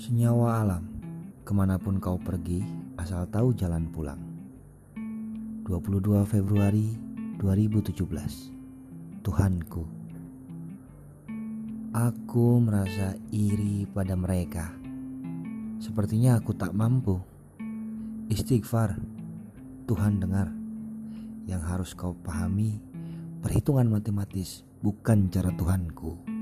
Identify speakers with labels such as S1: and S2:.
S1: Senyawa alam, ke mana pun kau pergi, asal tahu jalan pulang. 22 Februari 2017 Tuhanku Aku merasa iri pada mereka. Sepertinya aku tak mampu. Istighfar Tuhan dengar. Yang harus kau pahami Perhitungan matematis bukan cara Tuhanku.